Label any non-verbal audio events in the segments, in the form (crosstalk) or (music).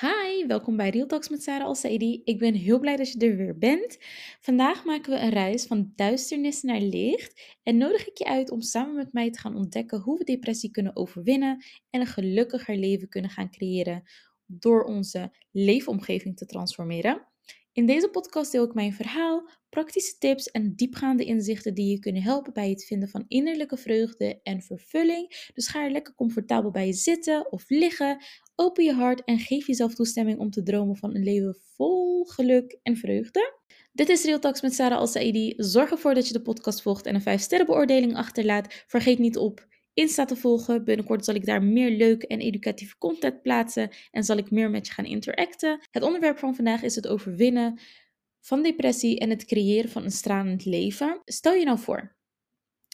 Hi, welkom bij Real Talks met Sarah Al-Saidi. Ik ben heel blij dat je er weer bent. Vandaag maken we een reis van duisternis naar licht en nodig ik je uit om samen met mij te gaan ontdekken hoe we depressie kunnen overwinnen en een gelukkiger leven kunnen gaan creëren door onze leefomgeving te transformeren. In deze podcast deel ik mijn verhaal, praktische tips en diepgaande inzichten die je kunnen helpen bij het vinden van innerlijke vreugde en vervulling. Dus ga er lekker comfortabel bij zitten of liggen, open je hart en geef jezelf toestemming om te dromen van een leven vol geluk en vreugde. Dit is Real Talks met Sarah Al-Saidi. Zorg ervoor dat je de podcast volgt en een 5 sterren beoordeling achterlaat. Vergeet niet op Insta te volgen. Binnenkort zal ik daar meer leuke en educatieve content plaatsen en zal ik meer met je gaan interacten. Het onderwerp van vandaag is het overwinnen van depressie en het creëren van een stralend leven. Stel je nou voor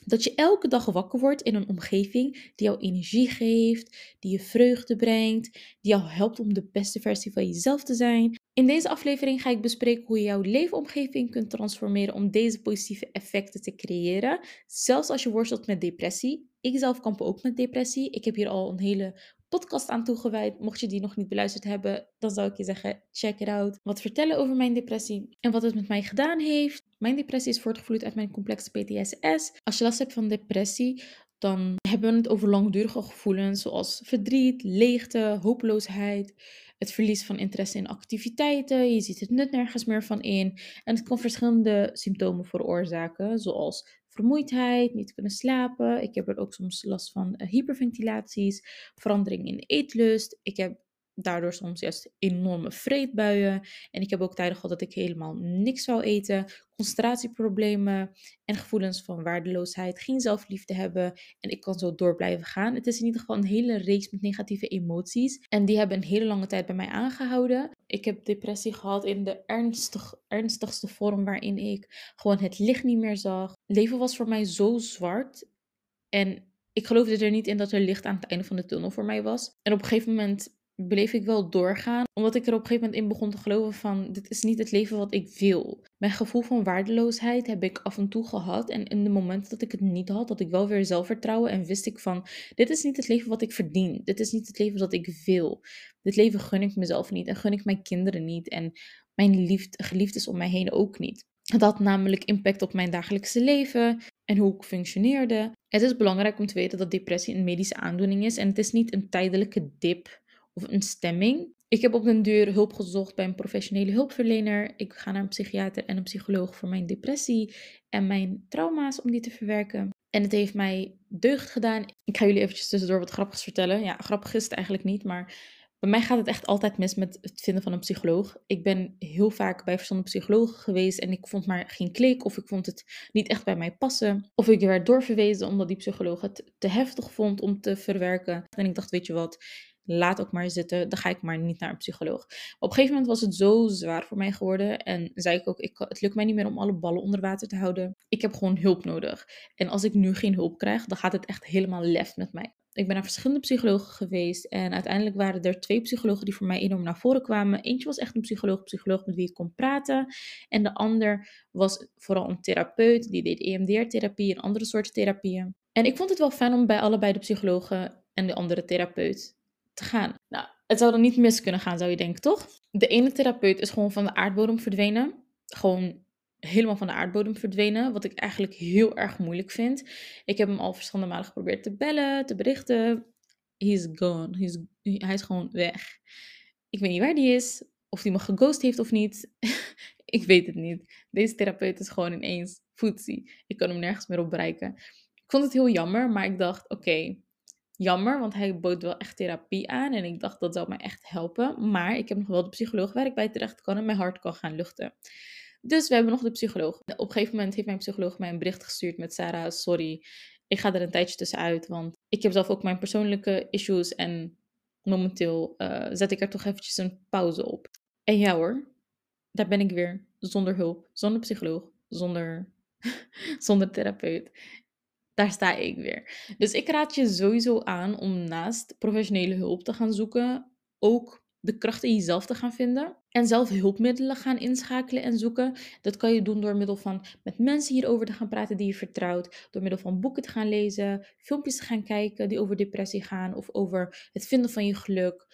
dat je elke dag wakker wordt in een omgeving die jou energie geeft, die je vreugde brengt, die jou helpt om de beste versie van jezelf te zijn. In deze aflevering ga ik bespreken hoe je jouw leefomgeving kunt transformeren om deze positieve effecten te creëren, zelfs als je worstelt met depressie. Ik zelf kamp ook met depressie. Ik heb hier al een hele podcast aan toegewijd. Mocht je die nog niet beluisterd hebben, dan zou ik je zeggen: check it out. Wat vertellen over mijn depressie en wat het met mij gedaan heeft. Mijn depressie is voortgevloeid uit mijn complexe PTSS. Als je last hebt van depressie, dan hebben we het over langdurige gevoelens zoals verdriet, leegte, hopeloosheid, het verlies van interesse in activiteiten. Je ziet het nut nergens meer van in. En het kan verschillende symptomen veroorzaken, zoals vermoeidheid, niet kunnen slapen. Ik heb er ook soms last van uh, hyperventilaties, verandering in eetlust. Ik heb daardoor soms juist enorme vreedbuien. En ik heb ook tijden gehad dat ik helemaal niks zou eten. Concentratieproblemen en gevoelens van waardeloosheid. Geen zelfliefde hebben. En ik kan zo door blijven gaan. Het is in ieder geval een hele reeks met negatieve emoties. En die hebben een hele lange tijd bij mij aangehouden. Ik heb depressie gehad in de ernstig, ernstigste vorm waarin ik gewoon het licht niet meer zag. leven was voor mij zo zwart. En ik geloofde er niet in dat er licht aan het einde van de tunnel voor mij was. En op een gegeven moment bleef ik wel doorgaan. Omdat ik er op een gegeven moment in begon te geloven van dit is niet het leven wat ik wil. Mijn gevoel van waardeloosheid heb ik af en toe gehad. En in de momenten dat ik het niet had, had ik wel weer zelfvertrouwen. En wist ik van dit is niet het leven wat ik verdien. Dit is niet het leven dat ik wil. Dit leven gun ik mezelf niet. En gun ik mijn kinderen niet. En mijn liefde, geliefdes om mij heen ook niet. Het had namelijk impact op mijn dagelijkse leven en hoe ik functioneerde. Het is belangrijk om te weten dat depressie een medische aandoening is en het is niet een tijdelijke dip of een stemming. Ik heb op den duur hulp gezocht bij een professionele hulpverlener. Ik ga naar een psychiater en een psycholoog voor mijn depressie en mijn trauma's om die te verwerken. En het heeft mij deugd gedaan. Ik ga jullie eventjes tussendoor wat grappigs vertellen. Ja, grappig is het eigenlijk niet, maar bij mij gaat het echt altijd mis met het vinden van een psycholoog. Ik ben heel vaak bij verschillende psychologen geweest en ik vond maar geen klik of ik vond het niet echt bij mij passen. Of ik werd doorverwezen omdat die psycholoog het te heftig vond om te verwerken. En ik dacht, weet je wat, laat ook maar zitten, dan ga ik maar niet naar een psycholoog. Op een gegeven moment was het zo zwaar voor mij geworden en zei ik ook, ik, het lukt mij niet meer om alle ballen onder water te houden. Ik heb gewoon hulp nodig. En als ik nu geen hulp krijg, dan gaat het echt helemaal lef met mij. Ik ben naar verschillende psychologen geweest en uiteindelijk waren er twee psychologen die voor mij enorm naar voren kwamen. Eentje was echt een psycholoog, psycholoog met wie ik kon praten. En de ander was vooral een therapeut, die deed EMDR-therapie en andere soorten therapieën. En ik vond het wel fijn om bij allebei de psychologen en de andere therapeut te gaan. Nou, het zou dan niet mis kunnen gaan, zou je denken, toch? De ene therapeut is gewoon van de aardbodem verdwenen. Gewoon helemaal van de aardbodem verdwenen, wat ik eigenlijk heel erg moeilijk vind. Ik heb hem al verschillende malen geprobeerd te bellen, te berichten. He's gone. Hij is gewoon weg. Ik weet niet waar die is, of hij me geghost heeft of niet. (laughs) ik weet het niet. Deze therapeut is gewoon ineens footsie. Ik kan hem nergens meer op bereiken. Ik vond het heel jammer, maar ik dacht, oké, jammer, want hij bood wel echt therapie aan. En ik dacht dat zou mij echt helpen. Maar ik heb nog wel de psycholoog waar ik bij terecht kan en mijn hart kan gaan luchten. Dus we hebben nog de psycholoog. Op een gegeven moment heeft mijn psycholoog mij een bericht gestuurd met Sarah, sorry, ik ga er een tijdje tussenuit, want ik heb zelf ook mijn persoonlijke issues en momenteel uh, zet ik er toch eventjes een pauze op. En ja hoor, daar ben ik weer, zonder hulp, zonder psycholoog, zonder, (laughs) zonder therapeut daar sta ik weer. Dus ik raad je sowieso aan om naast professionele hulp te gaan zoeken, ook de kracht in jezelf te gaan vinden. En zelf hulpmiddelen gaan inschakelen en zoeken. Dat kan je doen door middel van met mensen hierover te gaan praten die je vertrouwt. Door middel van boeken te gaan lezen, filmpjes te gaan kijken die over depressie gaan of over het vinden van je geluk.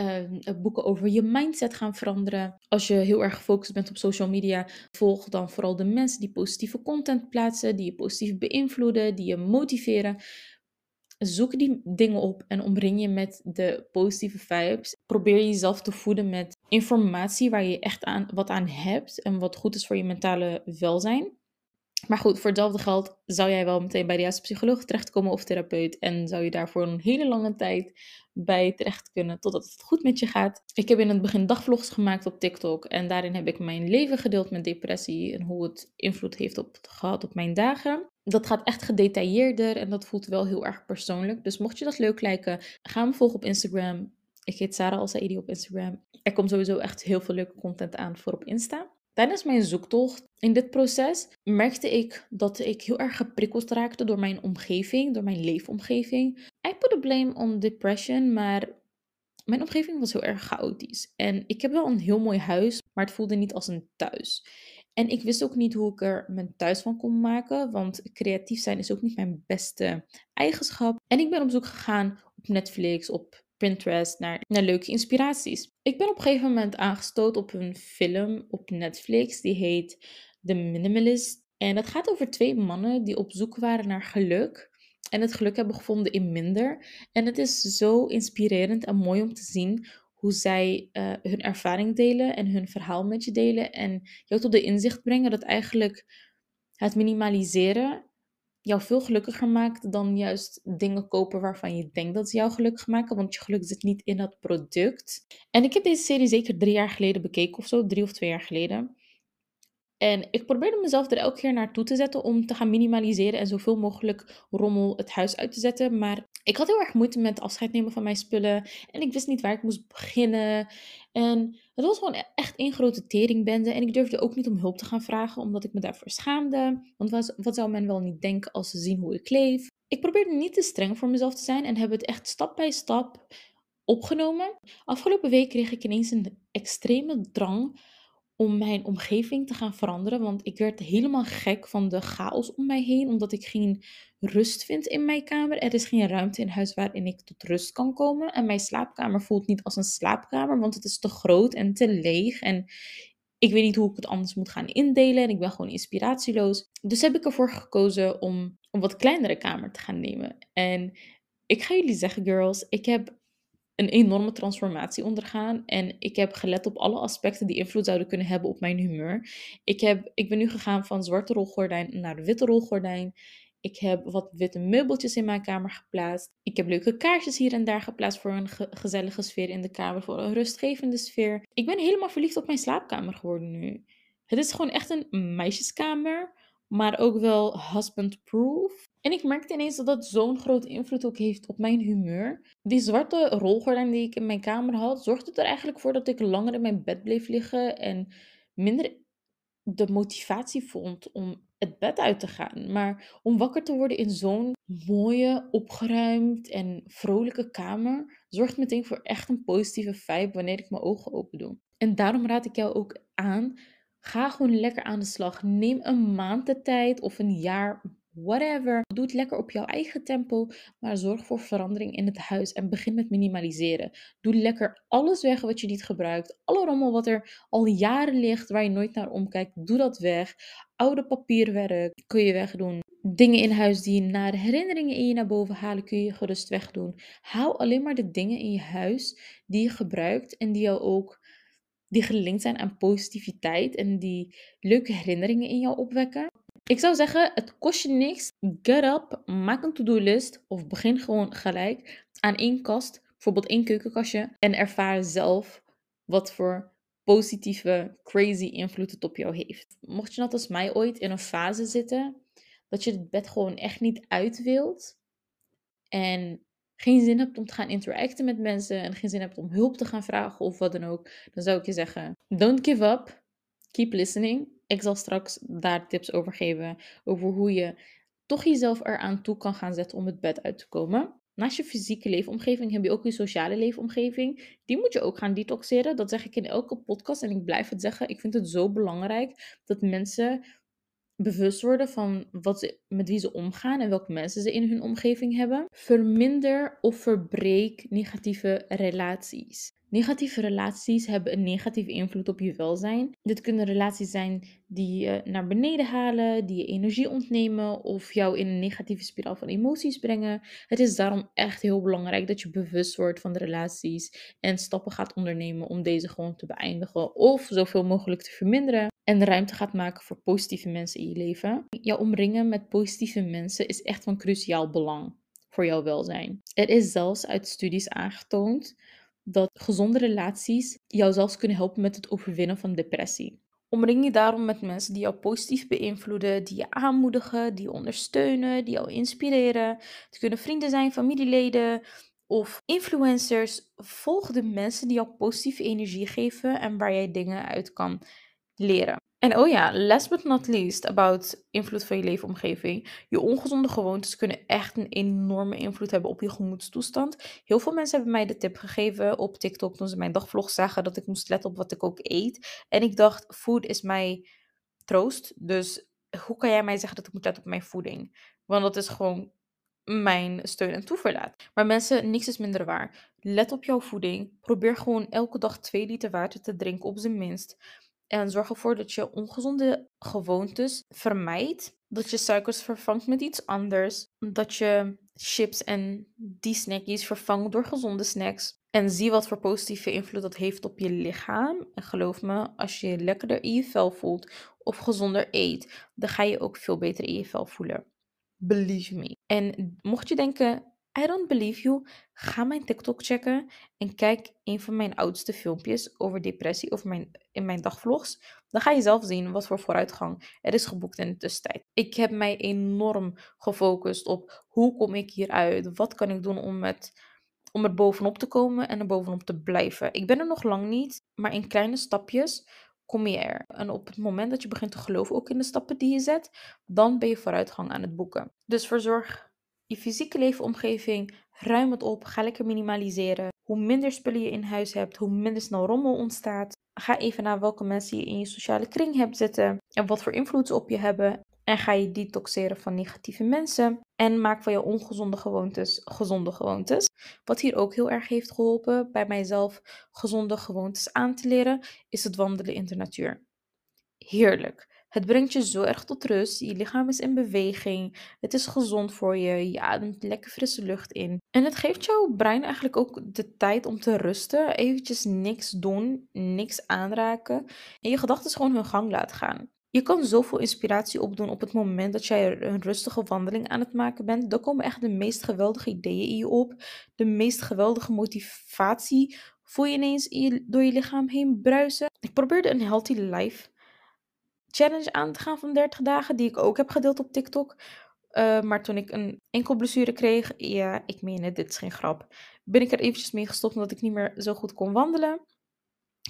Uh, boeken over je mindset gaan veranderen. Als je heel erg gefocust bent op social media, volg dan vooral de mensen die positieve content plaatsen, die je positief beïnvloeden, die je motiveren. Zoek die dingen op en omring je met de positieve vibes. Probeer jezelf te voeden met informatie waar je echt aan, wat aan hebt en wat goed is voor je mentale welzijn. Maar goed, voor hetzelfde geld zou jij wel meteen bij de juiste psycholoog terechtkomen of therapeut. En zou je daarvoor een hele lange tijd bij terecht kunnen totdat het goed met je gaat. Ik heb in het begin dagvlogs gemaakt op TikTok. En daarin heb ik mijn leven gedeeld met depressie en hoe het invloed heeft op, gehad op mijn dagen. Dat gaat echt gedetailleerder en dat voelt wel heel erg persoonlijk. Dus mocht je dat leuk lijken, ga me volgen op Instagram. Ik heet Sarah Alsaidi op Instagram. Er komt sowieso echt heel veel leuke content aan voor op Insta. Tijdens mijn zoektocht in dit proces merkte ik dat ik heel erg geprikkeld raakte door mijn omgeving, door mijn leefomgeving. I put the blame on depression, maar mijn omgeving was heel erg chaotisch. En ik heb wel een heel mooi huis, maar het voelde niet als een thuis. En ik wist ook niet hoe ik er mijn thuis van kon maken, want creatief zijn is ook niet mijn beste eigenschap. En ik ben op zoek gegaan op Netflix, op Pinterest naar, leuke inspiraties. Ik ben op een gegeven moment aangestoot op een film op Netflix. Die heet The Minimalist. En dat gaat over twee mannen die op zoek waren naar geluk. En het geluk hebben gevonden in minder. En het is zo inspirerend en mooi om te zien hoe zij uh, hun ervaring delen en hun verhaal met je delen. En jou tot de inzicht brengen dat eigenlijk het minimaliseren jou veel gelukkiger maakt dan juist dingen kopen waarvan je denkt dat ze jou gelukkig maken. Want je geluk zit niet in dat product. En ik heb deze serie zeker drie jaar geleden bekeken of zo, drie of twee jaar geleden. En ik probeerde mezelf er elke keer naartoe te zetten om te gaan minimaliseren en zoveel mogelijk rommel het huis uit te zetten. Maar ik had heel erg moeite met afscheid nemen van mijn spullen. En ik wist niet waar ik moest beginnen. En het was gewoon echt één grote teringbende. En ik durfde ook niet om hulp te gaan vragen, omdat ik me daarvoor schaamde. Want wat, wat zou men wel niet denken als ze zien hoe ik leef? Ik probeerde niet te streng voor mezelf te zijn en heb het echt stap bij stap opgenomen. Afgelopen week kreeg ik ineens een extreme drang om mijn omgeving te gaan veranderen. Want ik werd helemaal gek van de chaos om mij heen, omdat ik geen rust vind in mijn kamer. Er is geen ruimte in huis waarin ik tot rust kan komen. En mijn slaapkamer voelt niet als een slaapkamer, want het is te groot en te leeg. En ik weet niet hoe ik het anders moet gaan indelen en ik ben gewoon inspiratieloos. Dus heb ik ervoor gekozen om een wat kleinere kamer te gaan nemen. En ik ga jullie zeggen, girls, ik heb een enorme transformatie ondergaan. En ik heb gelet op alle aspecten die invloed zouden kunnen hebben op mijn humeur. Ik, heb, ik ben nu gegaan van zwarte rolgordijn naar witte rolgordijn. Ik heb wat witte meubeltjes in mijn kamer geplaatst. Ik heb leuke kaarsjes hier en daar geplaatst voor een gezellige sfeer in de kamer, voor een rustgevende sfeer. Ik ben helemaal verliefd op mijn slaapkamer geworden nu. Het is gewoon echt een meisjeskamer, maar ook wel husband-proof. En ik merkte ineens dat dat zo'n grote invloed ook heeft op mijn humeur. Die zwarte rolgordijn die ik in mijn kamer had, zorgde er eigenlijk voor dat ik langer in mijn bed bleef liggen en minder de motivatie vond om het bed uit te gaan. Maar om wakker te worden in zo'n mooie, opgeruimd en vrolijke kamer, zorgt meteen voor echt een positieve vibe wanneer ik mijn ogen open doe. En daarom raad ik jou ook aan, ga gewoon lekker aan de slag. Neem een maand de tijd of een jaar, whatever. Doe het lekker op jouw eigen tempo, maar zorg voor verandering in het huis en begin met minimaliseren. Doe lekker alles weg wat je niet gebruikt. Alle rommel wat er al jaren ligt, waar je nooit naar omkijkt, doe dat weg. Oude papierwerk kun je wegdoen. Dingen in huis die naar herinneringen in je naar boven halen, kun je gerust wegdoen. Hou alleen maar de dingen in je huis die je gebruikt en die jou ook die gelinkt zijn aan positiviteit en die leuke herinneringen in jou opwekken. Ik zou zeggen, het kost je niks. Get up, maak een to-do-list of begin gewoon gelijk aan één kast, bijvoorbeeld één keukenkastje, en ervaar zelf wat voor positieve, crazy invloed het op jou heeft. Mocht je net als mij ooit in een fase zitten dat je het bed gewoon echt niet uit wilt en geen zin hebt om te gaan interacten met mensen en geen zin hebt om hulp te gaan vragen of wat dan ook, dan zou ik je zeggen: don't give up, keep listening ik zal straks daar tips over geven over hoe je toch jezelf eraan toe kan gaan zetten om het bed uit te komen. Naast je fysieke leefomgeving heb je ook je sociale leefomgeving. Die moet je ook gaan detoxeren. Dat zeg ik in elke podcast en ik blijf het zeggen. Ik vind het zo belangrijk dat mensen bewust worden van wat ze, met wie ze omgaan en welke mensen ze in hun omgeving hebben. Verminder of verbreek negatieve relaties. Negatieve relaties hebben een negatieve invloed op je welzijn. Dit kunnen relaties zijn die je naar beneden halen, die je energie ontnemen of jou in een negatieve spiraal van emoties brengen. Het is daarom echt heel belangrijk dat je bewust wordt van de relaties en stappen gaat ondernemen om deze gewoon te beëindigen of zoveel mogelijk te verminderen. En ruimte gaat maken voor positieve mensen in je leven. Jou omringen met positieve mensen is echt van cruciaal belang voor jouw welzijn. Er is zelfs uit studies aangetoond dat gezonde relaties jou zelfs kunnen helpen met het overwinnen van depressie. Omring je daarom met mensen die jou positief beïnvloeden, die je aanmoedigen, die je ondersteunen, die jou inspireren. Het kunnen vrienden zijn, familieleden of influencers. Volg de mensen die jou positieve energie geven en waar jij dingen uit kan leren. En oh ja, last but not least about invloed van je leefomgeving. Je ongezonde gewoontes kunnen echt een enorme invloed hebben op je gemoedstoestand. Heel veel mensen hebben mij de tip gegeven op TikTok toen ze mijn dagvlog zagen dat ik moest letten op wat ik ook eet. En ik dacht, food is mijn troost. Dus hoe kan jij mij zeggen dat ik moet letten op mijn voeding? Want dat is gewoon mijn steun en toeverlaat. Maar mensen, niks is minder waar. Let op jouw voeding. Probeer gewoon elke dag 2 liter water te drinken, op zijn minst. En zorg ervoor dat je ongezonde gewoontes vermijdt. Dat je suikers vervangt met iets anders. Dat je chips en die snackies vervangt door gezonde snacks. En zie wat voor positieve invloed dat heeft op je lichaam. En geloof me, als je lekkerder in je vel voelt of gezonder eet, dan ga je ook veel beter in je vel voelen. Believe me. En mocht je denken, I don't believe you. Ga mijn TikTok checken en kijk een van mijn oudste filmpjes over depressie of mijn, in mijn dagvlogs. Dan ga je zelf zien wat voor vooruitgang er is geboekt in de tussentijd. Ik heb mij enorm gefocust op hoe kom ik hieruit? Wat kan ik doen om, om er bovenop te komen en er bovenop te blijven? Ik ben er nog lang niet, maar in kleine stapjes kom je er. En op het moment dat je begint te geloven ook in de stappen die je zet, dan ben je vooruitgang aan het boeken. Dus verzorg je fysieke leefomgeving, ruim het op, ga lekker minimaliseren. Hoe minder spullen je in huis hebt, hoe minder snel rommel ontstaat. Ga even naar welke mensen je in je sociale kring hebt zitten en wat voor invloed ze op je hebben. En ga je detoxeren van negatieve mensen. En maak van je ongezonde gewoontes gezonde gewoontes. Wat hier ook heel erg heeft geholpen bij mijzelf gezonde gewoontes aan te leren, is het wandelen in de natuur. Heerlijk. Het brengt je zo erg tot rust. Je lichaam is in beweging. Het is gezond voor je. Je ademt lekker frisse lucht in. En het geeft jouw brein eigenlijk ook de tijd om te rusten. Eventjes niks doen, niks aanraken. En je gedachten gewoon hun gang laten gaan. Je kan zoveel inspiratie opdoen op het moment dat jij een rustige wandeling aan het maken bent. Dan komen echt de meest geweldige ideeën in je op. De meest geweldige motivatie voel je ineens door je lichaam heen bruisen. Ik probeerde een healthy life challenge aan te gaan van 30 dagen, die ik ook heb gedeeld op TikTok. Uh, maar toen ik een enkel blessure kreeg, ja, ik meen het, dit is geen grap, ben ik er eventjes mee gestopt omdat ik niet meer zo goed kon wandelen.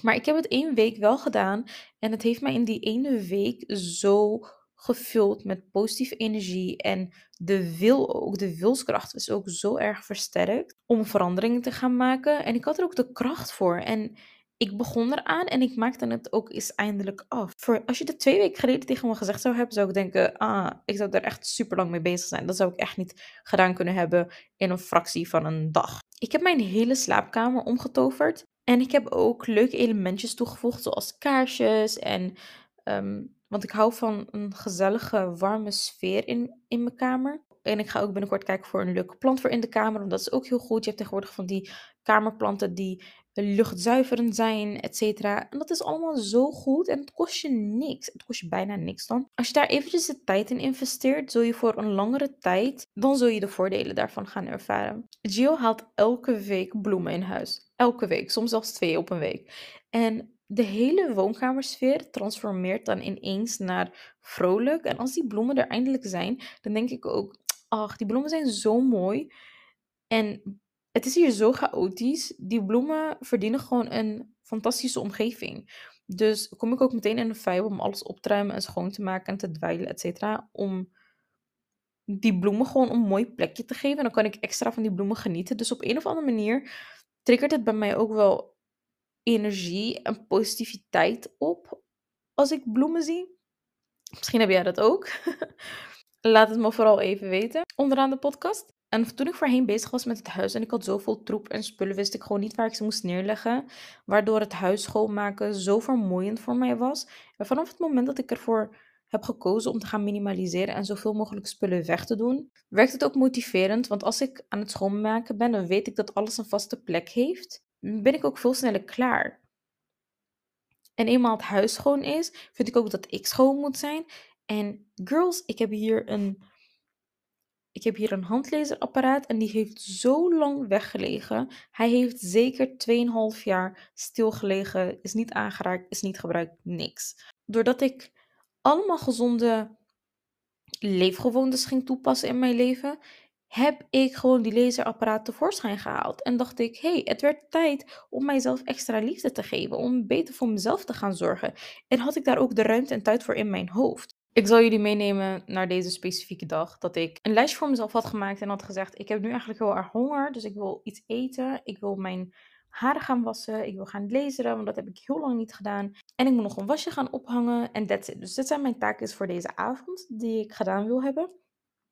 Maar ik heb het één week wel gedaan en het heeft mij in die ene week zo gevuld met positieve energie en de wil ook, de wilskracht is ook zo erg versterkt om veranderingen te gaan maken. En ik had er ook de kracht voor. En ik begon eraan en ik maakte het ook eens eindelijk af. Voor, als je dat twee weken geleden tegen me gezegd zou hebben, zou ik denken, ah, ik zou er echt super lang mee bezig zijn. Dat zou ik echt niet gedaan kunnen hebben in een fractie van een dag. Ik heb mijn hele slaapkamer omgetoverd. En ik heb ook leuke elementjes toegevoegd, zoals kaarsjes en... Ehm, want ik hou van een gezellige, warme sfeer in, in mijn kamer. En ik ga ook binnenkort kijken voor een leuke plant voor in de kamer. Want dat is ook heel goed. Je hebt tegenwoordig van die kamerplanten die luchtzuiverend zijn, et cetera. En dat is allemaal zo goed en het kost je niks. Het kost je bijna niks dan. Als je daar eventjes de tijd in investeert, zul je voor een langere tijd, dan zul je de voordelen daarvan gaan ervaren. Gio haalt elke week bloemen in huis. Elke week, soms zelfs twee op een week. En de hele woonkamersfeer transformeert dan ineens naar vrolijk. En als die bloemen er eindelijk zijn, dan denk ik ook, ach, die bloemen zijn zo mooi. En het is hier zo chaotisch. Die bloemen verdienen gewoon een fantastische omgeving. Dus kom ik ook meteen in de vibe om alles op te ruimen en schoon te maken en te dweilen, et cetera. Om die bloemen gewoon een mooi plekje te geven. En dan kan ik extra van die bloemen genieten. Dus op een of andere manier triggert het bij mij ook wel energie en positiviteit op als ik bloemen zie. Misschien heb jij dat ook. (laughs) Laat het me vooral even weten onderaan de podcast. En toen ik voorheen bezig was met het huis en ik had zoveel troep en spullen, wist ik gewoon niet waar ik ze moest neerleggen. Waardoor het huis schoonmaken zo vermoeiend voor mij was. En vanaf het moment dat ik ervoor heb gekozen om te gaan minimaliseren en zoveel mogelijk spullen weg te doen, werkt het ook motiverend. Want als ik aan het schoonmaken ben, dan weet ik dat alles een vaste plek heeft. Ben ik ook veel sneller klaar. En eenmaal het huis schoon is, vind ik ook dat ik schoon moet zijn. En girls, ik heb hier een, ik heb hier een handlezerapparaat en die heeft zo lang weggelegen. Hij heeft zeker 2,5 jaar stilgelegen, is niet aangeraakt, is niet gebruikt, niks. Doordat ik allemaal gezonde leefgewoontes ging toepassen in mijn leven, heb ik gewoon die laserapparaat tevoorschijn gehaald. En dacht ik, hey, het werd tijd om mijzelf extra liefde te geven, om beter voor mezelf te gaan zorgen. En had ik daar ook de ruimte en tijd voor in mijn hoofd. Ik zal jullie meenemen naar deze specifieke dag. Dat ik een lijstje voor mezelf had gemaakt en had gezegd: Ik heb nu eigenlijk heel erg honger. Dus ik wil iets eten. Ik wil mijn haren gaan wassen. Ik wil gaan lezen, want dat heb ik heel lang niet gedaan. En ik moet nog een wasje gaan ophangen. En that's it. Dus dit zijn mijn taken voor deze avond die ik gedaan wil hebben.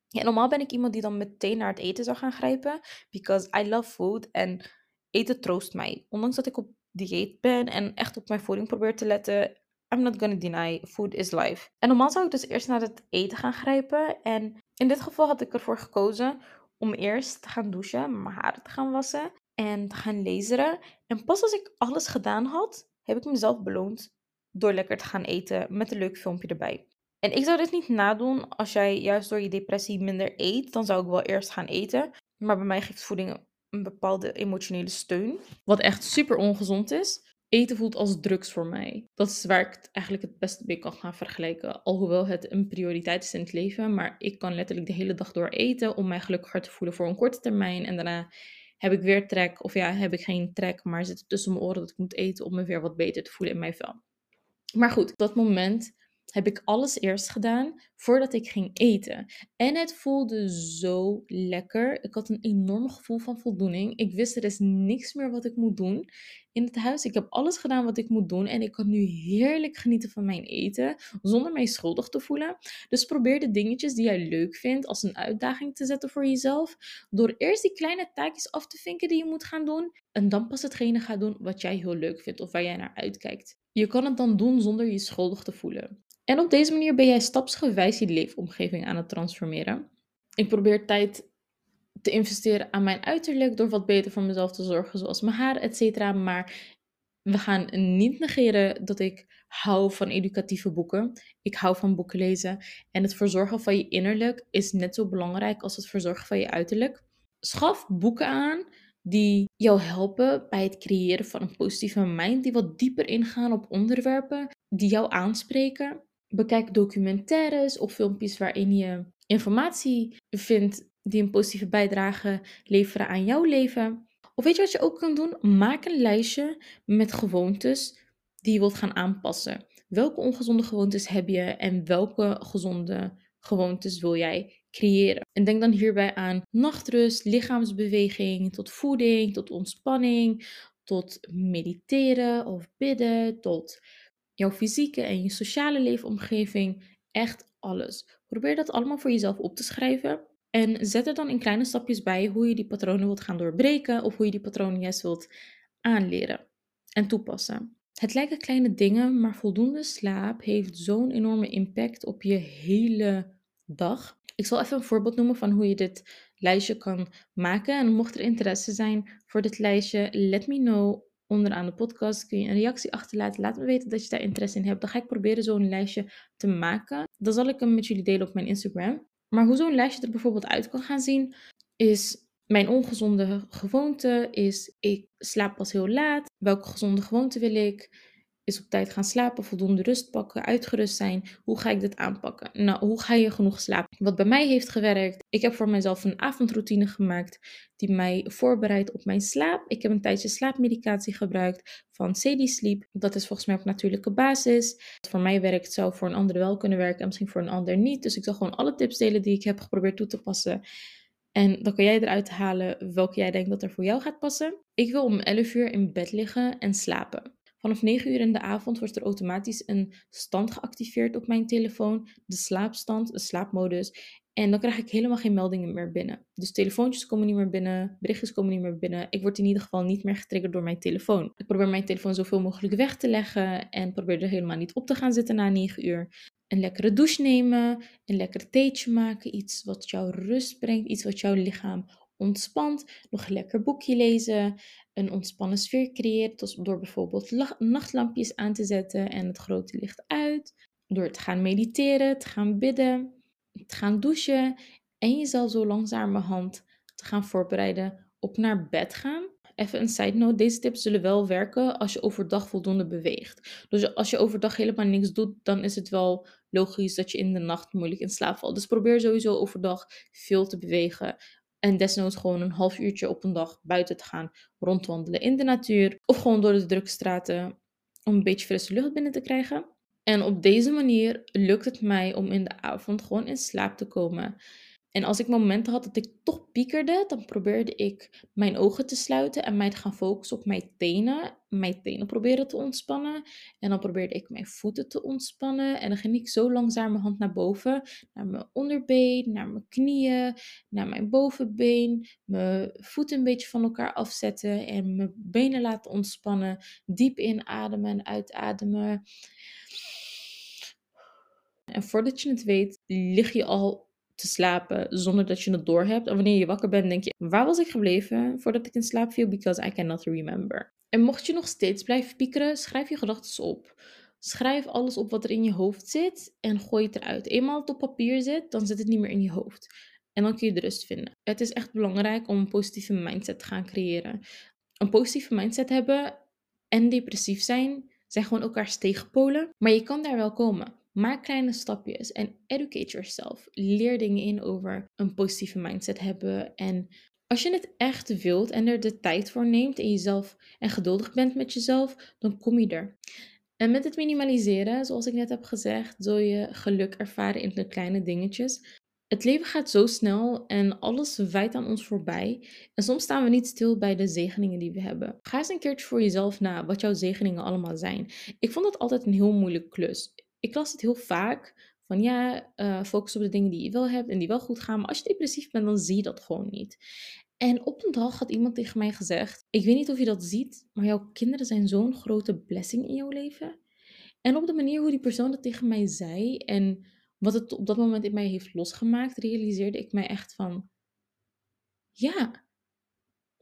Ja, normaal ben ik iemand die dan meteen naar het eten zou gaan grijpen. Because I love food. En eten troost mij. Ondanks dat ik op dieet ben en echt op mijn voeding probeer te letten, I'm not gonna deny, food is life. En normaal zou ik dus eerst naar het eten gaan grijpen. En in dit geval had ik ervoor gekozen om eerst te gaan douchen, mijn haren te gaan wassen en te gaan lezen. En pas als ik alles gedaan had, heb ik mezelf beloond door lekker te gaan eten met een leuk filmpje erbij. En ik zou dit niet nadoen als jij juist door je depressie minder eet. Dan zou ik wel eerst gaan eten. Maar bij mij geeft voeding een bepaalde emotionele steun. Wat echt super ongezond is. Eten voelt als drugs voor mij. Dat is waar ik het eigenlijk het beste mee kan gaan vergelijken. Alhoewel het een prioriteit is in het leven. Maar ik kan letterlijk de hele dag door eten om mij gelukkiger te voelen voor een korte termijn. En daarna heb ik weer trek. Of ja, heb ik geen trek, maar zit tussen mijn oren dat ik moet eten om me weer wat beter te voelen in mijn vel. Maar goed, dat moment heb ik alles eerst gedaan voordat ik ging eten. En het voelde zo lekker. Ik had een enorm gevoel van voldoening. Ik wist er is niks meer wat ik moet doen in het huis. Ik heb alles gedaan wat ik moet doen en ik kan nu heerlijk genieten van mijn eten zonder mij schuldig te voelen. Dus probeer de dingetjes die jij leuk vindt als een uitdaging te zetten voor jezelf. Door eerst die kleine taakjes af te vinken die je moet gaan doen en dan pas hetgene gaan doen wat jij heel leuk vindt of waar jij naar uitkijkt. Je kan het dan doen zonder je schuldig te voelen. En op deze manier ben jij stapsgewijs je leefomgeving aan het transformeren. Ik probeer tijd te investeren aan mijn uiterlijk door wat beter voor mezelf te zorgen, zoals mijn haar, etc. Maar we gaan niet negeren dat ik hou van educatieve boeken. Ik hou van boeken lezen. En het verzorgen van je innerlijk is net zo belangrijk als het verzorgen van je uiterlijk. Schaf boeken aan die jou helpen bij het creëren van een positieve mind, die wat dieper ingaan op onderwerpen die jou aanspreken. Bekijk documentaires of filmpjes waarin je informatie vindt die een positieve bijdrage leveren aan jouw leven. Of weet je wat je ook kan doen? Maak een lijstje met gewoontes die je wilt gaan aanpassen. Welke ongezonde gewoontes heb je en welke gezonde gewoontes wil jij creëren? En denk dan hierbij aan nachtrust, lichaamsbeweging, tot voeding, tot ontspanning, tot mediteren of bidden, tot jouw fysieke en je sociale leefomgeving, echt alles. Probeer dat allemaal voor jezelf op te schrijven. En zet er dan in kleine stapjes bij hoe je die patronen wilt gaan doorbreken of hoe je die patronen juist wilt aanleren en toepassen. Het lijken kleine dingen, maar voldoende slaap heeft zo'n enorme impact op je hele dag. Ik zal even een voorbeeld noemen van hoe je dit lijstje kan maken. En mocht er interesse zijn voor dit lijstje, let me know onderaan de podcast kun je een reactie achterlaten. Laat me weten dat je daar interesse in hebt. Dan ga ik proberen zo'n lijstje te maken. Dan zal ik hem met jullie delen op mijn Instagram. Maar hoe zo'n lijstje er bijvoorbeeld uit kan gaan zien, is mijn ongezonde gewoonte, is ik slaap pas heel laat. Welke gezonde gewoonte wil ik? Is op tijd gaan slapen, voldoende rust pakken, uitgerust zijn. Hoe ga ik dit aanpakken? Nou, hoe ga je genoeg slapen? Wat bij mij heeft gewerkt, ik heb voor mezelf een avondroutine gemaakt die mij voorbereidt op mijn slaap. Ik heb een tijdje slaapmedicatie gebruikt van CD. Dat is volgens mij op natuurlijke basis. Wat voor mij werkt, zou voor een ander wel kunnen werken en misschien voor een ander niet. Dus ik zal gewoon alle tips delen die ik heb geprobeerd toe te passen. En dan kan jij eruit halen welke jij denkt dat er voor jou gaat passen. Ik wil om 11 uur in bed liggen en slapen. Vanaf 9 uur in de avond wordt er automatisch een stand geactiveerd op mijn telefoon. De slaapstand, de slaapmodus. En dan krijg ik helemaal geen meldingen meer binnen. Dus telefoontjes komen niet meer binnen, berichtjes komen niet meer binnen. Ik word in ieder geval niet meer getriggerd door mijn telefoon. Ik probeer mijn telefoon zoveel mogelijk weg te leggen en probeer er helemaal niet op te gaan zitten na 9 uur. Een lekkere douche nemen, een lekker theetje maken, iets wat jou rust brengt, iets wat jouw lichaam ontspant. Nog een lekker boekje lezen, een ontspannen sfeer creëert door bijvoorbeeld nachtlampjes aan te zetten en het grote licht uit. Door te gaan mediteren, te gaan bidden te gaan douchen en jezelf zo langzamerhand te gaan voorbereiden op naar bed gaan. Even een side note, deze tips zullen wel werken als je overdag voldoende beweegt. Dus als je overdag helemaal niks doet, dan is het wel logisch dat je in de nacht moeilijk in slaap valt. Dus probeer sowieso overdag veel te bewegen. En desnoods gewoon een half uurtje op een dag buiten te gaan rondwandelen in de natuur. Of gewoon door de drukke straten om een beetje frisse lucht binnen te krijgen. En op deze manier lukt het mij om in de avond gewoon in slaap te komen. En als ik momenten had dat ik toch piekerde, dan probeerde ik mijn ogen te sluiten en mij te gaan focussen op mijn tenen. Mijn tenen proberen te ontspannen. En dan probeerde ik mijn voeten te ontspannen. En dan ging ik zo langzaam mijn hand naar boven, naar mijn onderbeen, naar mijn knieën, naar mijn bovenbeen. Mijn voeten een beetje van elkaar afzetten en mijn benen laten ontspannen. Diep inademen en uitademen. En voordat je het weet, lig je al te slapen zonder dat je het doorhebt. En wanneer je wakker bent, denk je: waar was ik gebleven voordat ik in slaap viel? Because I cannot remember. En mocht je nog steeds blijven piekeren, schrijf je gedachten op. Schrijf alles op wat er in je hoofd zit en gooi het eruit. Eenmaal het op papier zit, dan zit het niet meer in je hoofd. En dan kun je de rust vinden. Het is echt belangrijk om een positieve mindset te gaan creëren. Een positieve mindset hebben en depressief zijn zijn gewoon elkaars tegenpolen. Maar je kan daar wel komen. Maak kleine stapjes en educate yourself. Leer dingen in over een positieve mindset hebben. En als je het echt wilt en er de tijd voor neemt en jezelf en geduldig bent met jezelf, dan kom je er. En met het minimaliseren, zoals ik net heb gezegd, zul je geluk ervaren in de kleine dingetjes. Het leven gaat zo snel en alles wijt aan ons voorbij. En soms staan we niet stil bij de zegeningen die we hebben. Ga eens een keertje voor jezelf na wat jouw zegeningen allemaal zijn. Ik vond dat altijd een heel moeilijk klus ik las het heel vaak van ja, uh, focus op de dingen die je wel hebt en die wel goed gaan. Maar als je depressief bent, dan zie je dat gewoon niet. En op een dag had iemand tegen mij gezegd: Ik weet niet of je dat ziet, maar jouw kinderen zijn zo'n grote blessing in jouw leven. En op de manier hoe die persoon dat tegen mij zei en wat het op dat moment in mij heeft losgemaakt, realiseerde ik mij echt van: Ja,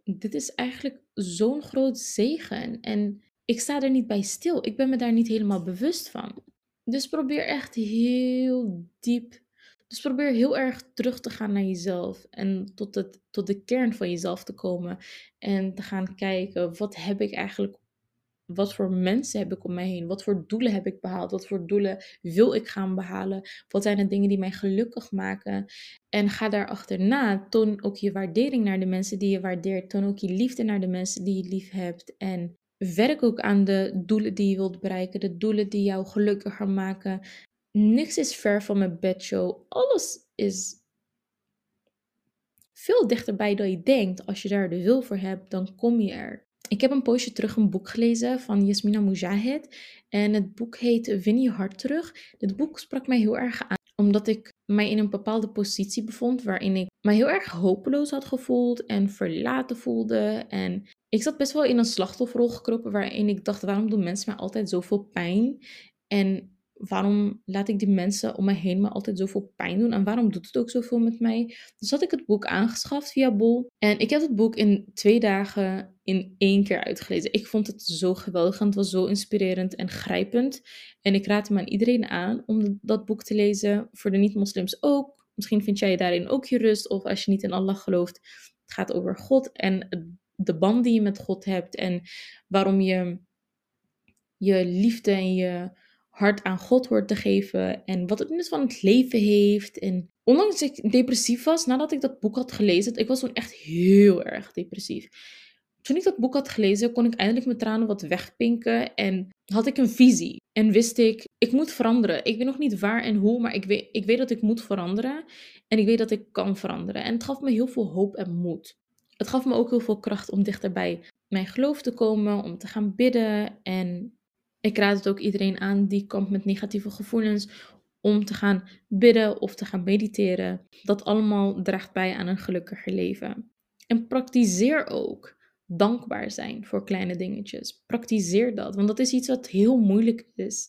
dit is eigenlijk zo'n groot zegen. En ik sta er niet bij stil. Ik ben me daar niet helemaal bewust van. Dus probeer echt heel diep. Dus probeer heel erg terug te gaan naar jezelf en tot, het, tot de kern van jezelf te komen. En te gaan kijken, wat heb ik eigenlijk, wat voor mensen heb ik om mij heen? Wat voor doelen heb ik behaald? Wat voor doelen wil ik gaan behalen? Wat zijn de dingen die mij gelukkig maken? En ga daar achterna. Toon ook je waardering naar de mensen die je waardeert. Toon ook je liefde naar de mensen die je lief hebt. En Werk ook aan de doelen die je wilt bereiken, de doelen die jou gelukkiger maken. Niks is ver van mijn bedshow. Alles is veel dichterbij dan je denkt. Als je daar de wil voor hebt, dan kom je er. Ik heb een poosje terug een boek gelezen van Yasmina Mujahid. En het boek heet Win je hart terug. Dit boek sprak mij heel erg aan, omdat ik mij in een bepaalde positie bevond waarin ik mij heel erg hopeloos had gevoeld en verlaten voelde. En ik zat best wel in een slachtofferrol gekropen waarin ik dacht, waarom doen mensen mij altijd zoveel pijn? En waarom laat ik die mensen om me heen me altijd zoveel pijn doen? En waarom doet het ook zoveel met mij? Dus had ik het boek aangeschaft via Bol. En ik heb het boek in twee dagen in één keer uitgelezen. Ik vond het zo geweldig en het was zo inspirerend en grijpend. En ik raad hem aan iedereen aan om dat boek te lezen. Voor de niet-moslims ook. Misschien vind jij daarin ook je rust. Of als je niet in Allah gelooft. Het gaat over God en de band die je met God hebt. En waarom je je liefde en je hart aan God hoort te geven en wat het nut van het leven heeft. En ondanks dat ik depressief was, nadat ik dat boek had gelezen, ik was toen echt heel erg depressief. Toen ik dat boek had gelezen, kon ik eindelijk mijn tranen wat wegpinken en had ik een visie. En wist ik, ik moet veranderen. Ik weet nog niet waar en hoe, maar ik weet, ik weet dat ik moet veranderen. En ik weet dat ik kan veranderen. En het gaf me heel veel hoop en moed. Het gaf me ook heel veel kracht om dichterbij mijn geloof te komen, om te gaan bidden. En ik raad het ook iedereen aan die kampt met negatieve gevoelens om te gaan bidden of te gaan mediteren. Dat allemaal draagt bij aan een gelukkiger leven. En praktiseer ook dankbaar zijn voor kleine dingetjes. Praktiseer dat, want dat is iets wat heel moeilijk is.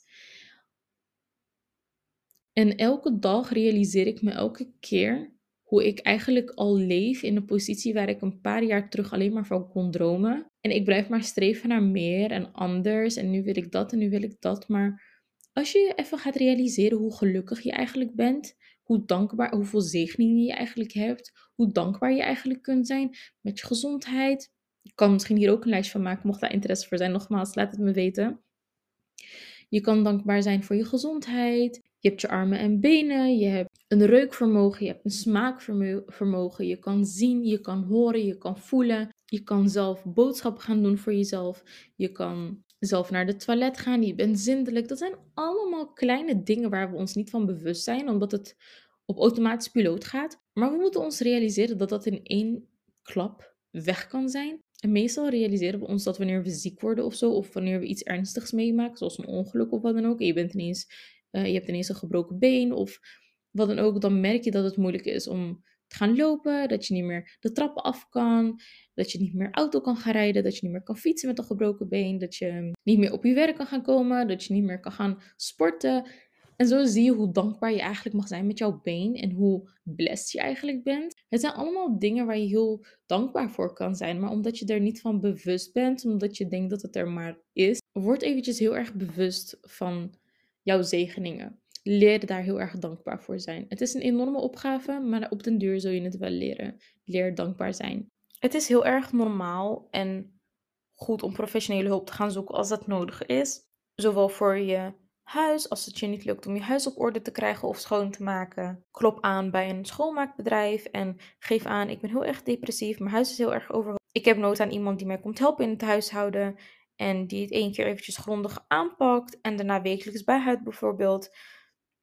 En elke dag realiseer ik me elke keer hoe ik eigenlijk al leef in een positie waar ik een paar jaar terug alleen maar van kon dromen. En ik blijf maar streven naar meer en anders. En nu wil ik dat en nu wil ik dat. Maar als je even gaat realiseren hoe gelukkig je eigenlijk bent, hoe dankbaar, hoeveel zegeningen je eigenlijk hebt, hoe dankbaar je eigenlijk kunt zijn met je gezondheid. Ik kan misschien hier ook een lijst van maken, mocht daar interesse voor zijn. Nogmaals, laat het me weten. Je kan dankbaar zijn voor je gezondheid. Je hebt je armen en benen, je hebt een reukvermogen, je hebt een smaakvermogen. Je kan zien, je kan horen, je kan voelen. Je kan zelf boodschappen gaan doen voor jezelf. Je kan zelf naar de toilet gaan, je bent zindelijk. Dat zijn allemaal kleine dingen waar we ons niet van bewust zijn, omdat het op automatisch piloot gaat. Maar we moeten ons realiseren dat dat in één klap weg kan zijn. En meestal realiseren we ons dat wanneer we ziek worden of zo, of wanneer we iets ernstigs meemaken, zoals een ongeluk of wat dan ook, je, bent ineens, uh, je hebt ineens een gebroken been of wat dan ook, dan merk je dat het moeilijk is om te gaan lopen, dat je niet meer de trappen af kan, dat je niet meer auto kan gaan rijden, dat je niet meer kan fietsen met een gebroken been, dat je niet meer op je werk kan gaan komen, dat je niet meer kan gaan sporten. En zo zie je hoe dankbaar je eigenlijk mag zijn met jouw been en hoe blessed je eigenlijk bent. Het zijn allemaal dingen waar je heel dankbaar voor kan zijn, maar omdat je er niet van bewust bent, omdat je denkt dat het er maar is, word eventjes heel erg bewust van jouw zegeningen. Leer daar heel erg dankbaar voor zijn. Het is een enorme opgave, maar op den duur zul je het wel leren. Leer dankbaar zijn. Het is heel erg normaal en goed om professionele hulp te gaan zoeken als dat nodig is. Zowel voor je huis, als het je niet lukt om je huis op orde te krijgen of schoon te maken. Klop aan bij een schoonmaakbedrijf en geef aan: ik ben heel erg depressief, mijn huis is heel erg overhoop. Ik heb nood aan iemand die mij komt helpen in het huishouden en die het één keer eventjes grondig aanpakt en daarna wekelijks bijhoudt bijvoorbeeld.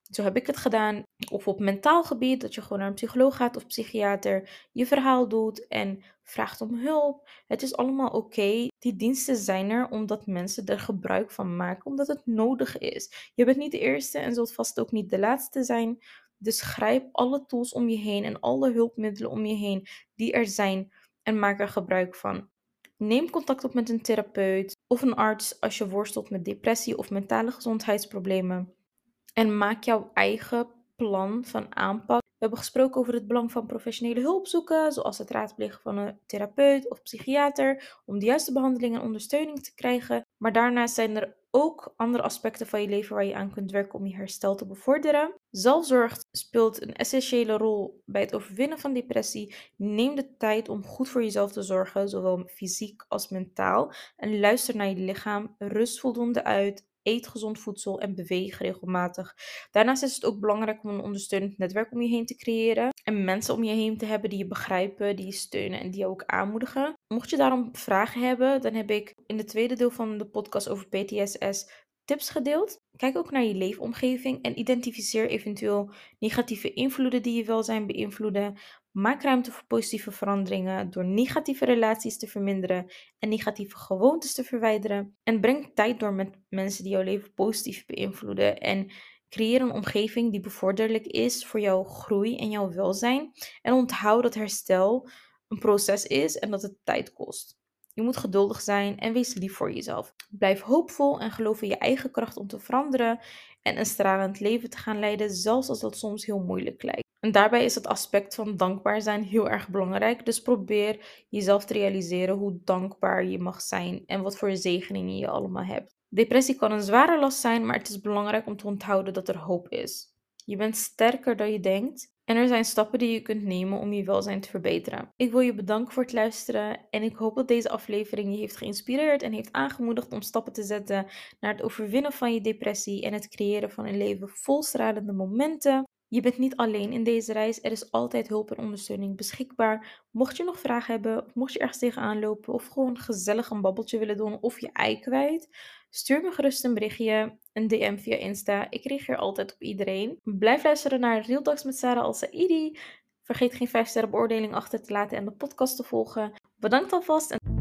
Zo heb ik het gedaan. Of op mentaal gebied, dat je gewoon naar een psycholoog gaat of psychiater, je verhaal doet en vraagt om hulp. Het is allemaal oké. Die diensten zijn er omdat mensen er gebruik van maken, omdat het nodig is. Je bent niet de eerste en zult vast ook niet de laatste zijn. Dus grijp alle tools om je heen en alle hulpmiddelen om je heen die er zijn en maak er gebruik van. Neem contact op met een therapeut of een arts als je worstelt met depressie of mentale gezondheidsproblemen. En maak jouw eigen plan van aanpak. Hebben gesproken over het belang van professionele hulp zoeken, zoals het raadplegen van een therapeut of psychiater, om de juiste behandeling en ondersteuning te krijgen. Maar daarnaast zijn er ook andere aspecten van je leven waar je aan kunt werken om je herstel te bevorderen. Zelfzorg speelt een essentiële rol bij het overwinnen van depressie. Neem de tijd om goed voor jezelf te zorgen, zowel fysiek als mentaal. En luister naar je lichaam. Rust voldoende uit eet gezond voedsel en beweeg regelmatig. Daarnaast is het ook belangrijk om een ondersteunend netwerk om je heen te creëren en mensen om je heen te hebben die je begrijpen, die je steunen en die je ook aanmoedigen. Mocht je daarom vragen hebben, dan heb ik in het tweede deel van de podcast over PTSS tips gedeeld. Kijk ook naar je leefomgeving en identificeer eventueel negatieve invloeden die je welzijn beïnvloeden. Maak ruimte voor positieve veranderingen door negatieve relaties te verminderen en negatieve gewoontes te verwijderen. En breng tijd door met mensen die jouw leven positief beïnvloeden. En creëer een omgeving die bevorderlijk is voor jouw groei en jouw welzijn. En onthoud dat herstel een proces is en dat het tijd kost. Je moet geduldig zijn en wees lief voor jezelf. Blijf hoopvol en geloof in je eigen kracht om te veranderen en een stralend leven te gaan leiden, zelfs als dat soms heel moeilijk lijkt. En daarbij is het aspect van dankbaar zijn heel erg belangrijk. Dus probeer jezelf te realiseren hoe dankbaar je mag zijn en wat voor zegeningen je allemaal hebt. Depressie kan een zware last zijn, maar het is belangrijk om te onthouden dat er hoop is. Je bent sterker dan je denkt En er zijn stappen die je kunt nemen om je welzijn te verbeteren. Ik wil je bedanken voor het luisteren en ik hoop dat deze aflevering je heeft geïnspireerd en heeft aangemoedigd om stappen te zetten naar het overwinnen van je depressie en het creëren van een leven vol stralende momenten. Je bent niet alleen in deze reis. Er is altijd hulp en ondersteuning beschikbaar. Mocht je nog vragen hebben, of mocht je ergens tegenaan lopen, of gewoon gezellig een babbeltje willen doen, of je ei kwijt, stuur me gerust een berichtje, een DM via Insta. Ik reageer altijd op iedereen. Blijf luisteren naar Real Talks met Sarah Al-Saidi. Vergeet geen 5 sterren beoordeling achter te laten en de podcast te volgen. Bedankt alvast. En